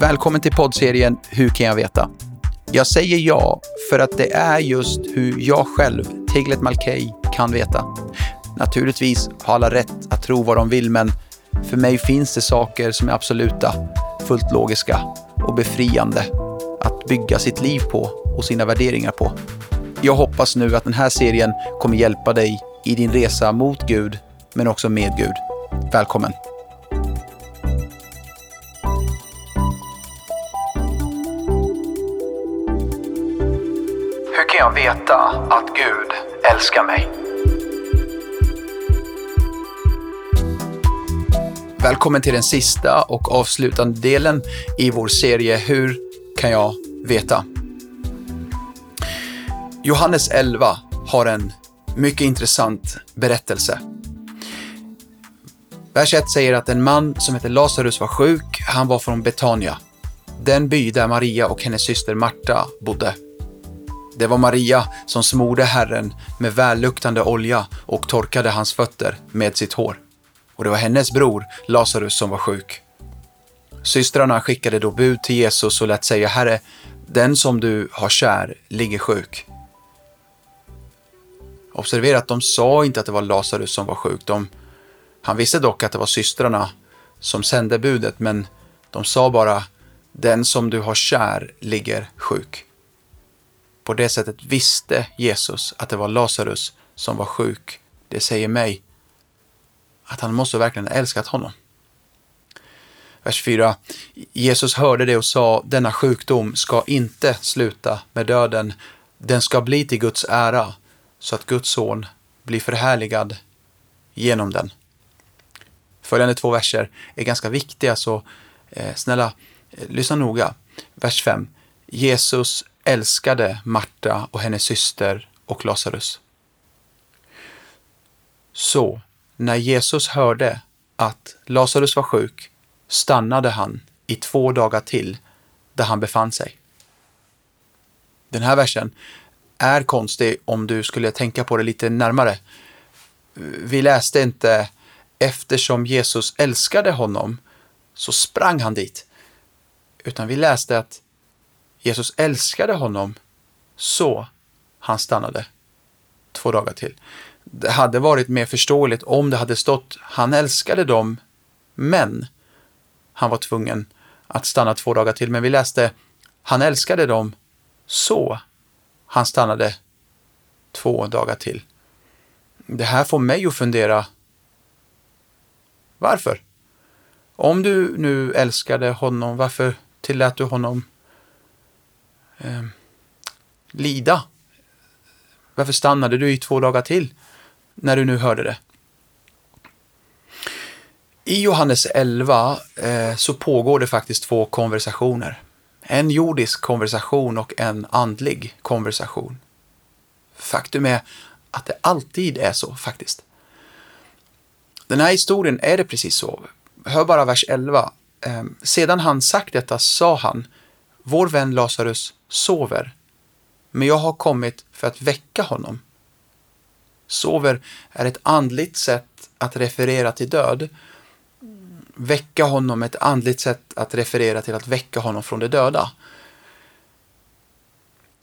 Välkommen till poddserien Hur kan jag veta? Jag säger ja för att det är just hur jag själv, Teglet Malkey, kan veta. Naturligtvis har alla rätt att tro vad de vill, men för mig finns det saker som är absoluta, fullt logiska och befriande att bygga sitt liv på och sina värderingar på. Jag hoppas nu att den här serien kommer hjälpa dig i din resa mot Gud, men också med Gud. Välkommen! Jag veta att Gud älskar mig? Välkommen till den sista och avslutande delen i vår serie Hur kan jag veta? Johannes 11 har en mycket intressant berättelse. Vers 1 säger att en man som heter Lazarus var sjuk. Han var från Betania, den by där Maria och hennes syster Marta bodde. Det var Maria som smorde Herren med välluktande olja och torkade hans fötter med sitt hår. Och det var hennes bror Lazarus som var sjuk. Systrarna skickade då bud till Jesus och lät säga Herre, den som du har kär ligger sjuk. Observera att de sa inte att det var Lazarus som var sjuk. De, han visste dock att det var systrarna som sände budet, men de sa bara den som du har kär ligger sjuk. På det sättet visste Jesus att det var Lazarus som var sjuk. Det säger mig att han måste verkligen ha älskat honom. Vers 4. Jesus hörde det och sa, denna sjukdom ska inte sluta med döden. Den ska bli till Guds ära, så att Guds son blir förhärligad genom den. Följande två verser är ganska viktiga, så eh, snälla, eh, lyssna noga. Vers 5. Jesus älskade Marta och hennes syster och Lazarus. Så, när Jesus hörde att Lazarus var sjuk stannade han i två dagar till där han befann sig. Den här versen är konstig om du skulle tänka på det lite närmare. Vi läste inte eftersom Jesus älskade honom så sprang han dit. Utan vi läste att Jesus älskade honom så han stannade två dagar till. Det hade varit mer förståeligt om det hade stått han älskade dem, men han var tvungen att stanna två dagar till. Men vi läste han älskade dem så han stannade två dagar till. Det här får mig att fundera. Varför? Om du nu älskade honom, varför tillät du honom eh, lida? Varför stannade du i två dagar till när du nu hörde det? I Johannes 11 eh, så pågår det faktiskt två konversationer. En jordisk konversation och en andlig konversation. Faktum är att det alltid är så faktiskt. Den här historien är det precis så. Hör bara vers 11. Eh, sedan han sagt detta sa han, vår vän Lazarus sover, men jag har kommit för att väcka honom. Sover är ett andligt sätt att referera till död väcka honom är ett andligt sätt att referera till att väcka honom från de döda.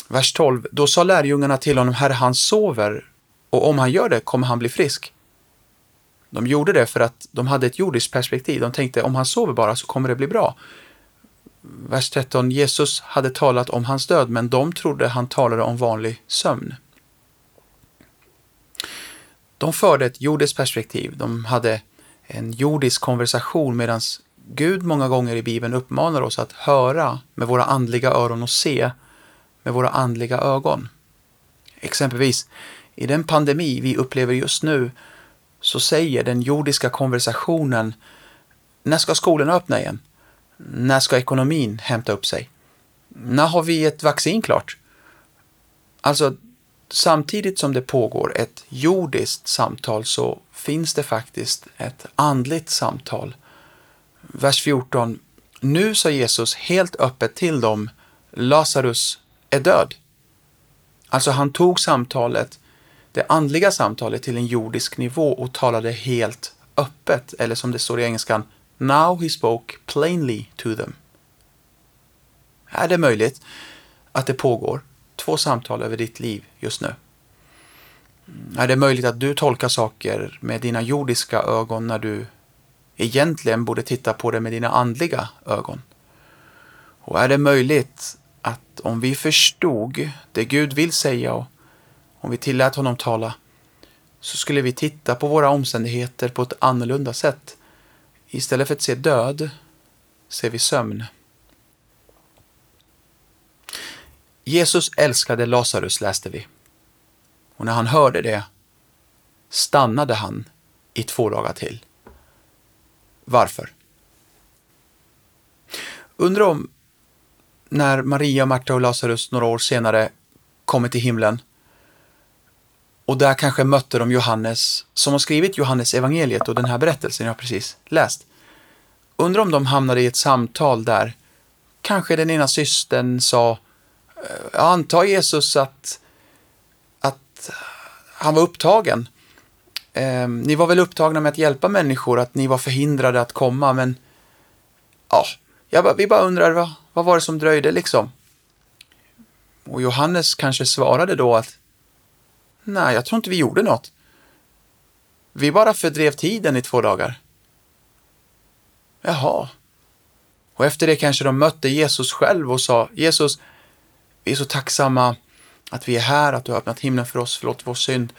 Vers 12. Då sa lärjungarna till honom, Herre, han sover och om han gör det kommer han bli frisk. De gjorde det för att de hade ett jordiskt perspektiv. De tänkte, om han sover bara så kommer det bli bra. Vers 13. Jesus hade talat om hans död, men de trodde han talade om vanlig sömn. De förde ett jordiskt perspektiv. De hade en jordisk konversation medan Gud många gånger i Bibeln uppmanar oss att höra med våra andliga öron och se med våra andliga ögon. Exempelvis, i den pandemi vi upplever just nu så säger den jordiska konversationen när ska skolorna öppna igen? När ska ekonomin hämta upp sig? När har vi ett vaccin klart? Alltså, samtidigt som det pågår ett jordiskt samtal så finns det faktiskt ett andligt samtal. Vers 14. Nu sa Jesus helt öppet till dem, Lazarus är död. Alltså han tog samtalet, det andliga samtalet till en jordisk nivå och talade helt öppet, eller som det står i engelskan, Now he spoke plainly to them. är det möjligt att det pågår två samtal över ditt liv just nu? Är det möjligt att du tolkar saker med dina jordiska ögon när du egentligen borde titta på det med dina andliga ögon? Och är det möjligt att om vi förstod det Gud vill säga och om vi tillät honom tala, så skulle vi titta på våra omständigheter på ett annorlunda sätt. Istället för att se död ser vi sömn. Jesus älskade Lazarus läste vi. Och när han hörde det stannade han i två dagar till. Varför? Undrar om när Maria, Marta och Lazarus några år senare kommer till himlen och där kanske mötte de Johannes som har skrivit Johannes evangeliet och den här berättelsen jag precis läst. Undrar om de hamnade i ett samtal där kanske den ena systern sa eh, anta Jesus att, att han var upptagen. Eh, ni var väl upptagna med att hjälpa människor, att ni var förhindrade att komma, men ja, jag, vi bara undrar vad, vad var det som dröjde liksom? Och Johannes kanske svarade då att nej, jag tror inte vi gjorde något. Vi bara fördrev tiden i två dagar. Jaha. Och efter det kanske de mötte Jesus själv och sa Jesus, vi är så tacksamma att vi är här, att du har öppnat himlen för oss, förlåt vår synd.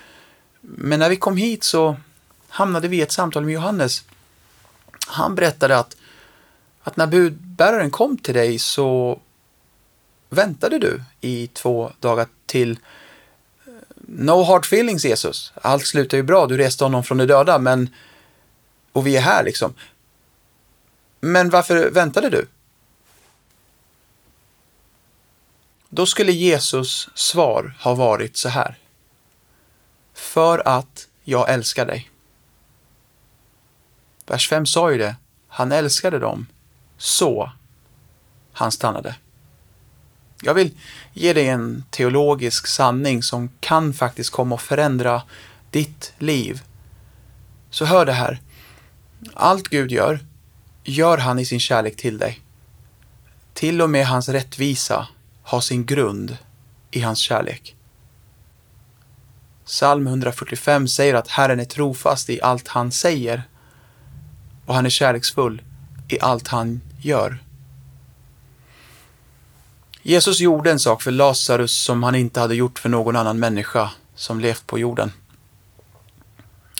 Men när vi kom hit så hamnade vi i ett samtal med Johannes. Han berättade att, att när budbäraren kom till dig så väntade du i två dagar till No hard feelings Jesus. Allt slutar ju bra, du reste honom från de döda, men och vi är här liksom. Men varför väntade du? Då skulle Jesus svar ha varit så här. För att jag älskar dig. Vers 5 sa ju det. Han älskade dem så han stannade. Jag vill ge dig en teologisk sanning som kan faktiskt komma att förändra ditt liv. Så hör det här. Allt Gud gör, gör han i sin kärlek till dig. Till och med hans rättvisa har sin grund i hans kärlek. Psalm 145 säger att Herren är trofast i allt han säger och han är kärleksfull i allt han gör. Jesus gjorde en sak för Lazarus som han inte hade gjort för någon annan människa som levt på jorden.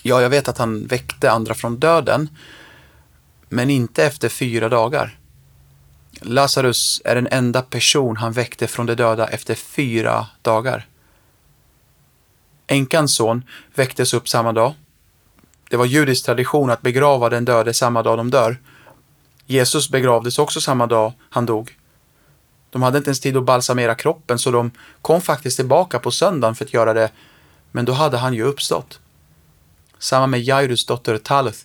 Ja, jag vet att han väckte andra från döden, men inte efter fyra dagar. Lazarus är den enda person han väckte från de döda efter fyra dagar. Änkans son väcktes upp samma dag. Det var judisk tradition att begrava den döde samma dag de dör. Jesus begravdes också samma dag han dog. De hade inte ens tid att balsamera kroppen så de kom faktiskt tillbaka på söndagen för att göra det, men då hade han ju uppstått. Samma med Jairus dotter Talith.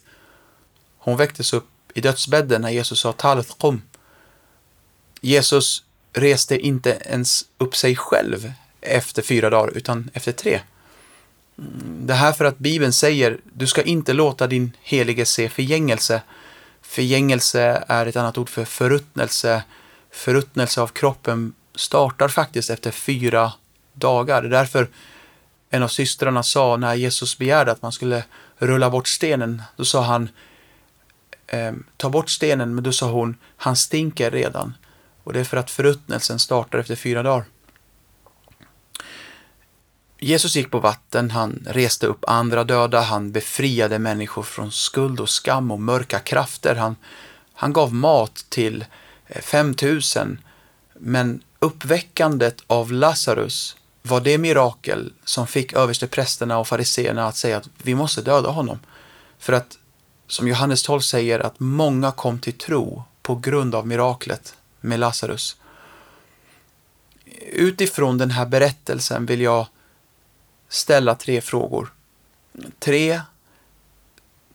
Hon väcktes upp i dödsbädden när Jesus sa Talith kom. Jesus reste inte ens upp sig själv efter fyra dagar, utan efter tre. Mm, det här för att Bibeln säger, du ska inte låta din helige se förgängelse. Förgängelse är ett annat ord för förruttnelse. Förruttnelse av kroppen startar faktiskt efter fyra dagar. Det är därför en av systrarna sa när Jesus begärde att man skulle rulla bort stenen, då sa han ehm, ta bort stenen, men då sa hon, han stinker redan. Och det är för att förruttnelsen startar efter fyra dagar. Jesus gick på vatten, han reste upp andra döda, han befriade människor från skuld och skam och mörka krafter. Han, han gav mat till 5000. Men uppväckandet av Lazarus var det mirakel som fick översteprästerna och fariseerna att säga att vi måste döda honom. För att, som Johannes 12 säger, att många kom till tro på grund av miraklet med Lazarus. Utifrån den här berättelsen vill jag ställa tre frågor. Tre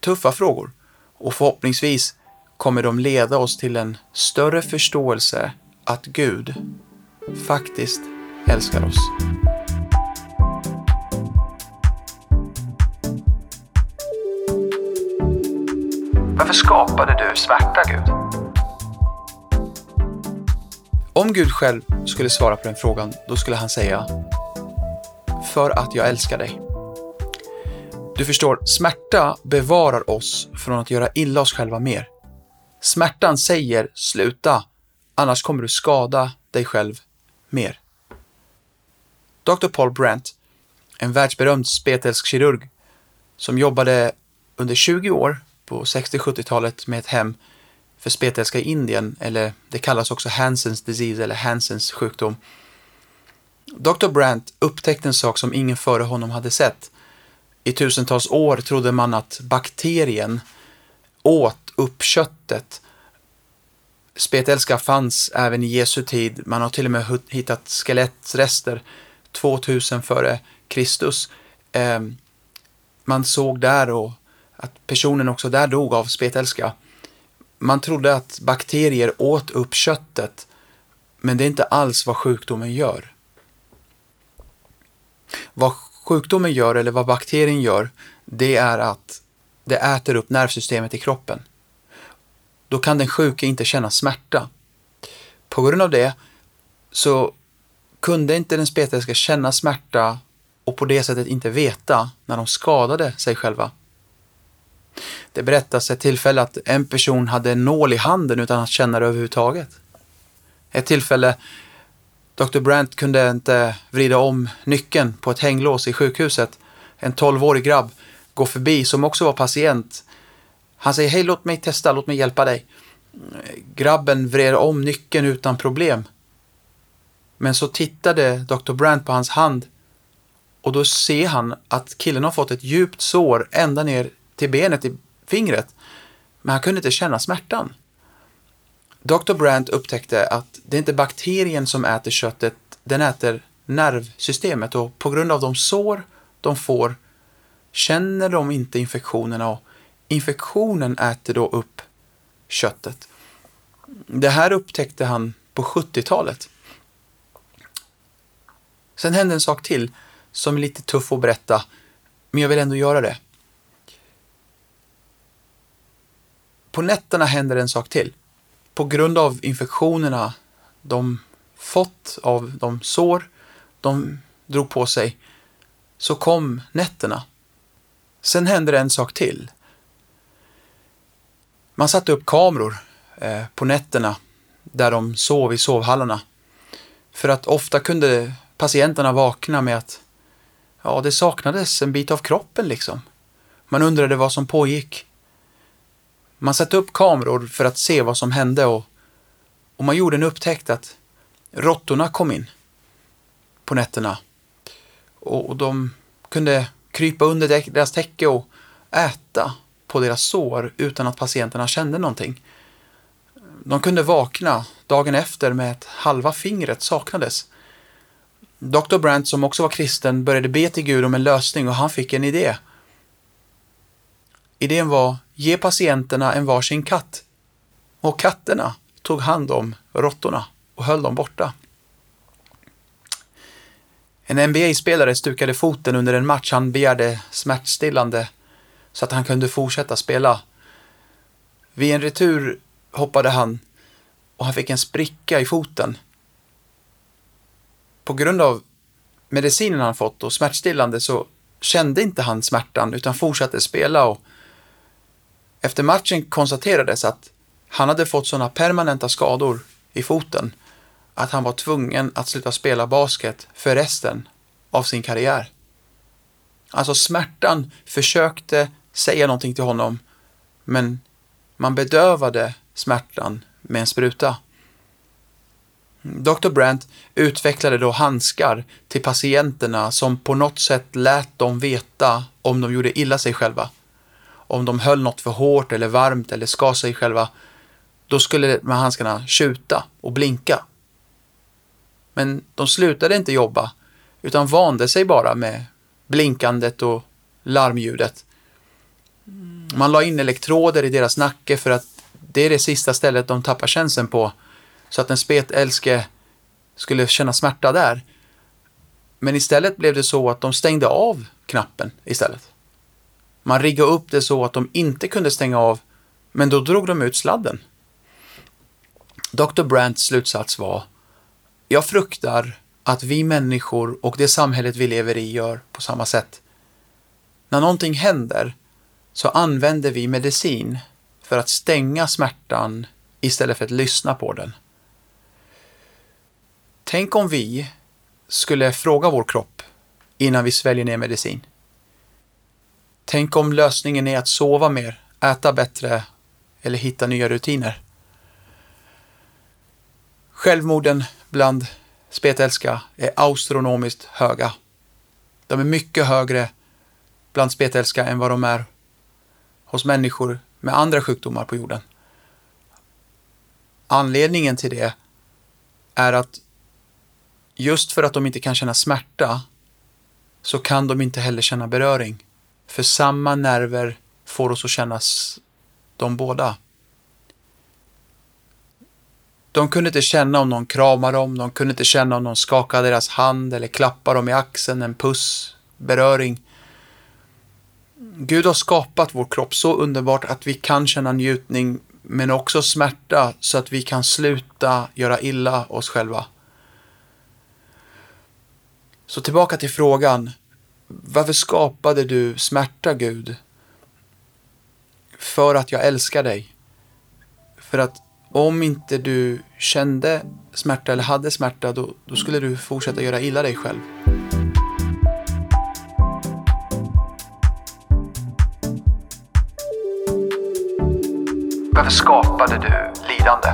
tuffa frågor och förhoppningsvis kommer de leda oss till en större förståelse att Gud faktiskt älskar oss. Varför skapade du smärta, Gud? Om Gud själv skulle svara på den frågan, då skulle han säga För att jag älskar dig. Du förstår, smärta bevarar oss från att göra illa oss själva mer. Smärtan säger sluta, annars kommer du skada dig själv mer. Dr. Paul Brandt, en världsberömd spetälsk kirurg som jobbade under 20 år på 60-70-talet med ett hem för spetälska i Indien, eller det kallas också Hansens disease eller Hansens sjukdom. Dr. Brandt upptäckte en sak som ingen före honom hade sett. I tusentals år trodde man att bakterien åt upp köttet. Spetälska fanns även i Jesu tid. Man har till och med hittat skelettrester 2000 före Kristus. Ehm, man såg där och att personen också där dog av spetälska. Man trodde att bakterier åt upp köttet, men det är inte alls vad sjukdomen gör. Vad sjukdomen gör, eller vad bakterien gör, det är att det äter upp nervsystemet i kroppen. Då kan den sjuka inte känna smärta. På grund av det så kunde inte den spetälska känna smärta och på det sättet inte veta när de skadade sig själva. Det berättas ett tillfälle att en person hade en nål i handen utan att känna det överhuvudtaget. Ett tillfälle Dr. Brandt kunde inte vrida om nyckeln på ett hänglås i sjukhuset. En 12-årig grabb går förbi som också var patient. Han säger hej låt mig testa, låt mig hjälpa dig. Grabben vred om nyckeln utan problem. Men så tittade Dr. Brandt på hans hand och då ser han att killen har fått ett djupt sår ända ner till benet i fingret. Men han kunde inte känna smärtan. Dr. Brandt upptäckte att det är inte bakterien som äter köttet, den äter nervsystemet och på grund av de sår de får känner de inte infektionerna och infektionen äter då upp köttet. Det här upptäckte han på 70-talet. Sen hände en sak till som är lite tuff att berätta, men jag vill ändå göra det. På nätterna händer en sak till. På grund av infektionerna de fått av de sår de drog på sig, så kom nätterna. Sen hände det en sak till. Man satte upp kameror eh, på nätterna där de sov i sovhallarna. För att ofta kunde patienterna vakna med att ja, det saknades en bit av kroppen liksom. Man undrade vad som pågick. Man satte upp kameror för att se vad som hände och, och man gjorde en upptäckt att råttorna kom in på nätterna. Och, och de kunde krypa under deras täcke och äta på deras sår utan att patienterna kände någonting. De kunde vakna dagen efter med att halva fingret saknades. Dr. Brandt, som också var kristen, började be till Gud om en lösning och han fick en idé. Idén var, ge patienterna en varsin katt. Och katterna tog hand om råttorna och höll dem borta. En NBA-spelare stukade foten under en match. Han begärde smärtstillande så att han kunde fortsätta spela. Vid en retur hoppade han och han fick en spricka i foten. På grund av medicinen han fått och smärtstillande så kände inte han smärtan utan fortsatte spela och efter matchen konstaterades att han hade fått sådana permanenta skador i foten att han var tvungen att sluta spela basket för resten av sin karriär. Alltså smärtan försökte säga någonting till honom, men man bedövade smärtan med en spruta. Dr. Brandt utvecklade då handskar till patienterna som på något sätt lät dem veta om de gjorde illa sig själva. Om de höll något för hårt eller varmt eller skar sig själva, då skulle de här handskarna tjuta och blinka. Men de slutade inte jobba, utan vande sig bara med blinkandet och larmljudet. Man la in elektroder i deras nacke för att det är det sista stället de tappar känseln på så att en spetälske skulle känna smärta där. Men istället blev det så att de stängde av knappen istället. Man riggade upp det så att de inte kunde stänga av, men då drog de ut sladden. Dr. Brandts slutsats var Jag fruktar att vi människor och det samhället vi lever i gör på samma sätt. När någonting händer så använder vi medicin för att stänga smärtan istället för att lyssna på den. Tänk om vi skulle fråga vår kropp innan vi sväljer ner medicin. Tänk om lösningen är att sova mer, äta bättre eller hitta nya rutiner. Självmorden bland spetälska är astronomiskt höga. De är mycket högre bland spetälska än vad de är hos människor med andra sjukdomar på jorden. Anledningen till det är att just för att de inte kan känna smärta så kan de inte heller känna beröring. För samma nerver får oss att känna de båda. De kunde inte känna om någon kramade dem, de kunde inte känna om någon skakade deras hand eller klappade dem i axeln, en puss, beröring. Gud har skapat vår kropp så underbart att vi kan känna njutning men också smärta så att vi kan sluta göra illa oss själva. Så tillbaka till frågan. Varför skapade du smärta, Gud? För att jag älskar dig. För att om inte du kände smärta eller hade smärta, då, då skulle du fortsätta göra illa dig själv. Skapade du lidande?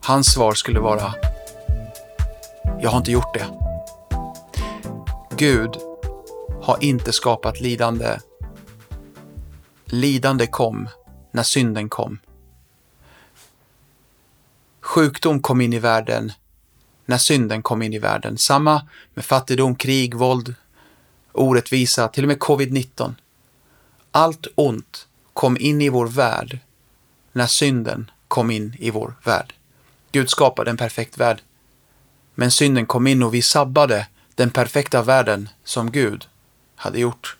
Hans svar skulle vara Jag har inte gjort det. Gud har inte skapat lidande. Lidande kom när synden kom. Sjukdom kom in i världen när synden kom in i världen. Samma med fattigdom, krig, våld, orättvisa, till och med covid-19. Allt ont kom in i vår värld när synden kom in i vår värld. Gud skapade en perfekt värld. Men synden kom in och vi sabbade den perfekta världen som Gud hade gjort.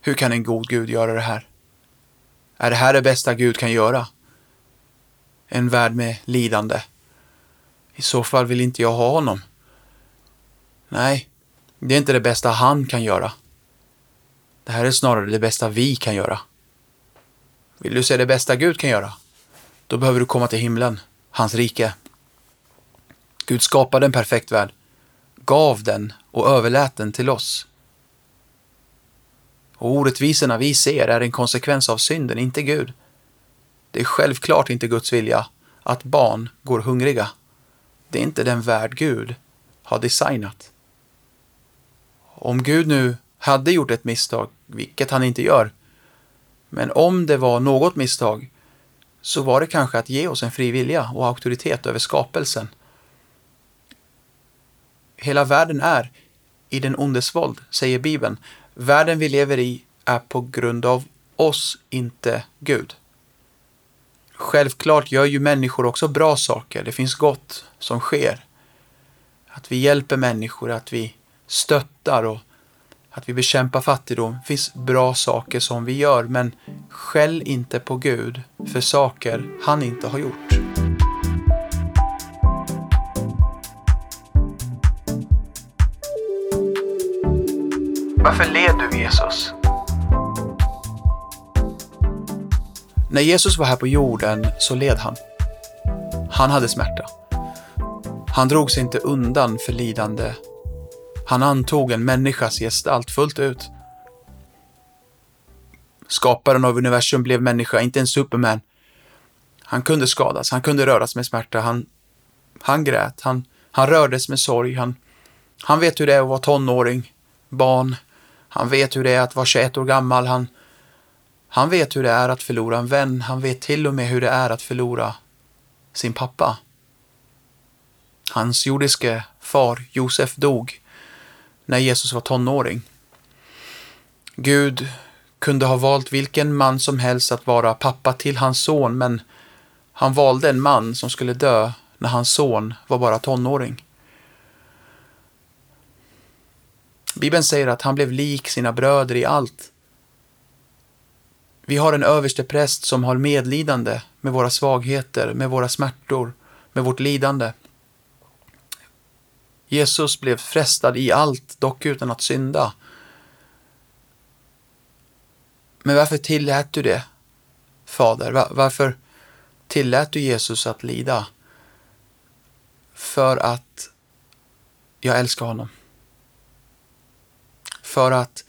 Hur kan en god Gud göra det här? Är det här det bästa Gud kan göra? En värld med lidande. I så fall vill inte jag ha honom. Nej, det är inte det bästa han kan göra. Det här är snarare det bästa vi kan göra. Vill du se det bästa Gud kan göra? Då behöver du komma till himlen, hans rike. Gud skapade en perfekt värld, gav den och överlät den till oss. Och orättvisorna vi ser är en konsekvens av synden, inte Gud. Det är självklart inte Guds vilja att barn går hungriga. Det är inte den värld Gud har designat. Om Gud nu hade gjort ett misstag, vilket han inte gör, men om det var något misstag så var det kanske att ge oss en fri vilja och auktoritet över skapelsen. Hela världen är i den ondes våld, säger Bibeln. Världen vi lever i är på grund av oss, inte Gud. Självklart gör ju människor också bra saker. Det finns gott som sker. Att vi hjälper människor, att vi stöttar och att vi bekämpar fattigdom. Det finns bra saker som vi gör, men skäll inte på Gud för saker han inte har gjort. Varför led du Jesus? När Jesus var här på jorden så led han. Han hade smärta. Han drog sig inte undan för lidande. Han antog en människas gestalt fullt ut. Skaparen av universum blev människa, inte en superman. Han kunde skadas, han kunde röras med smärta, han, han grät, han, han rördes med sorg, han, han vet hur det är att vara tonåring, barn, han vet hur det är att vara 21 år gammal. Han, han vet hur det är att förlora en vän. Han vet till och med hur det är att förlora sin pappa. Hans jordiske far Josef dog när Jesus var tonåring. Gud kunde ha valt vilken man som helst att vara pappa till hans son, men han valde en man som skulle dö när hans son var bara tonåring. Bibeln säger att han blev lik sina bröder i allt. Vi har en överste präst som har medlidande med våra svagheter, med våra smärtor, med vårt lidande. Jesus blev frestad i allt, dock utan att synda. Men varför tillät du det, Fader? Varför tillät du Jesus att lida? För att jag älskar honom. För att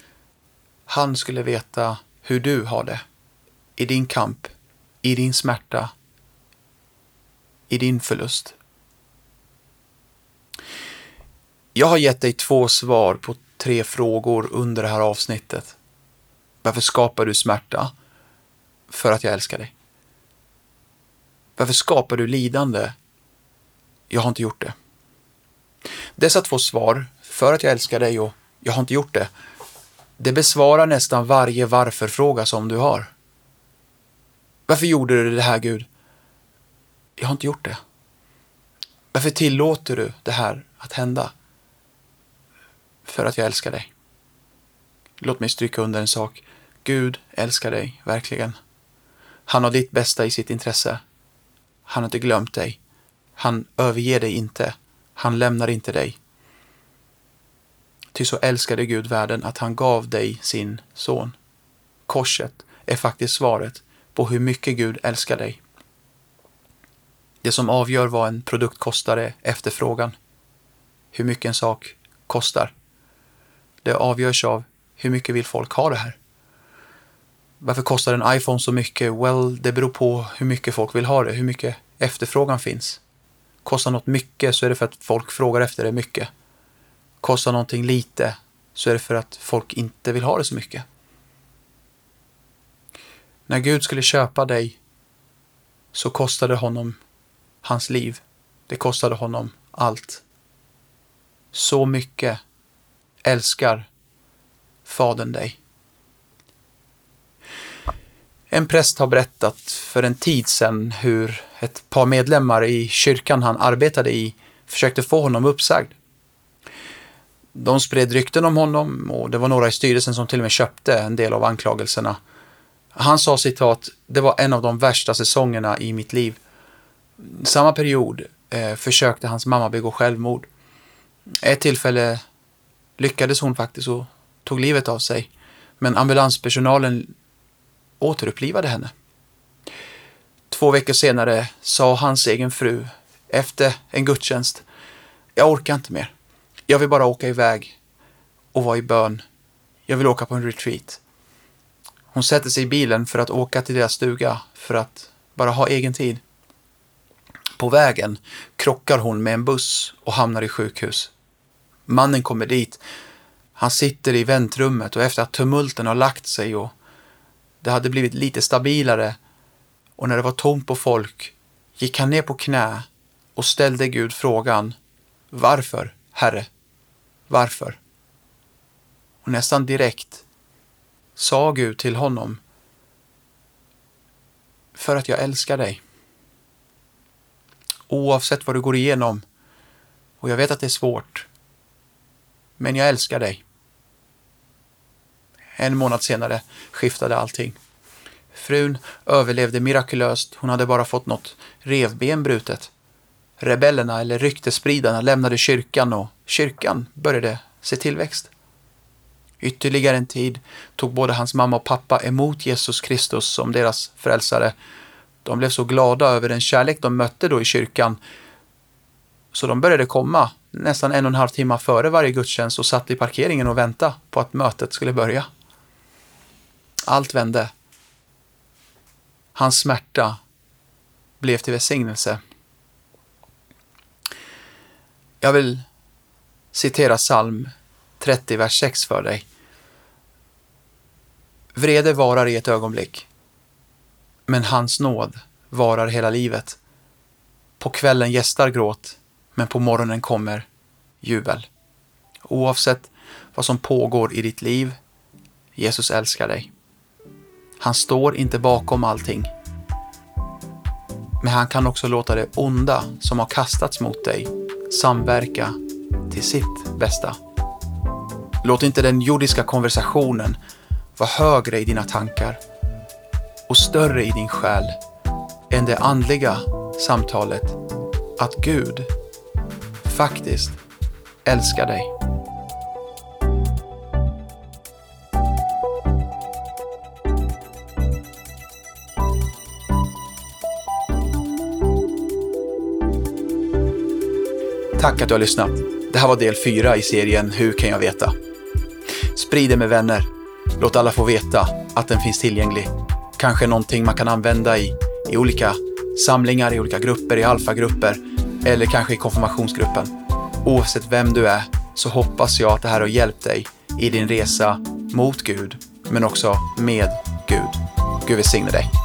han skulle veta hur du har det. I din kamp, i din smärta, i din förlust. Jag har gett dig två svar på tre frågor under det här avsnittet. Varför skapar du smärta? För att jag älskar dig. Varför skapar du lidande? Jag har inte gjort det. Dessa två svar, för att jag älskar dig och jag har inte gjort det, det besvarar nästan varje varför-fråga som du har. Varför gjorde du det här, Gud? Jag har inte gjort det. Varför tillåter du det här att hända? För att jag älskar dig. Låt mig stryka under en sak. Gud älskar dig, verkligen. Han har ditt bästa i sitt intresse. Han har inte glömt dig. Han överger dig inte. Han lämnar inte dig. Ty så älskade Gud världen att han gav dig sin son. Korset är faktiskt svaret på hur mycket Gud älskar dig. Det som avgör vad en produkt kostar är efterfrågan. Hur mycket en sak kostar. Det avgörs av hur mycket vill folk ha det här. Varför kostar en iPhone så mycket? Well, det beror på hur mycket folk vill ha det, hur mycket efterfrågan finns. Kostar något mycket så är det för att folk frågar efter det mycket. Kostar någonting lite så är det för att folk inte vill ha det så mycket. När Gud skulle köpa dig så kostade honom hans liv. Det kostade honom allt. Så mycket älskar Fadern dig. En präst har berättat för en tid sedan hur ett par medlemmar i kyrkan han arbetade i försökte få honom uppsagd. De spred rykten om honom och det var några i styrelsen som till och med köpte en del av anklagelserna. Han sa citat, det var en av de värsta säsongerna i mitt liv. Samma period eh, försökte hans mamma begå självmord. Ett tillfälle lyckades hon faktiskt och tog livet av sig. Men ambulanspersonalen återupplivade henne. Två veckor senare sa hans egen fru efter en gudstjänst, jag orkar inte mer. Jag vill bara åka iväg och vara i bön. Jag vill åka på en retreat. Hon sätter sig i bilen för att åka till deras stuga för att bara ha egen tid. På vägen krockar hon med en buss och hamnar i sjukhus. Mannen kommer dit. Han sitter i väntrummet och efter att tumulten har lagt sig och det hade blivit lite stabilare och när det var tomt på folk gick han ner på knä och ställde Gud frågan Varför, Herre? Varför? Och nästan direkt sa Gud till honom För att jag älskar dig. Oavsett vad du går igenom, och jag vet att det är svårt, men jag älskar dig. En månad senare skiftade allting. Frun överlevde mirakulöst. Hon hade bara fått något revben brutet. Rebellerna eller ryktespridarna lämnade kyrkan och kyrkan började se tillväxt. Ytterligare en tid tog både hans mamma och pappa emot Jesus Kristus som deras frälsare. De blev så glada över den kärlek de mötte då i kyrkan så de började komma nästan en och en halv timme före varje gudstjänst och satt i parkeringen och väntade på att mötet skulle börja. Allt vände. Hans smärta blev till välsignelse. Jag vill citera psalm 30, vers 6 för dig. Vrede varar i ett ögonblick, men hans nåd varar hela livet. På kvällen gästar gråt, men på morgonen kommer jubel. Oavsett vad som pågår i ditt liv, Jesus älskar dig. Han står inte bakom allting. Men han kan också låta det onda som har kastats mot dig samverka till sitt bästa. Låt inte den jordiska konversationen vara högre i dina tankar. och större i din själ än det andliga samtalet att Gud faktiskt älskar dig. Tack att du har lyssnat. Det här var del fyra i serien Hur kan jag veta? Sprid det med vänner. Låt alla få veta att den finns tillgänglig. Kanske någonting man kan använda i, i olika samlingar, i olika grupper, i alfagrupper eller kanske i konfirmationsgruppen. Oavsett vem du är så hoppas jag att det här har hjälpt dig i din resa mot Gud, men också med Gud. Gud välsigne dig.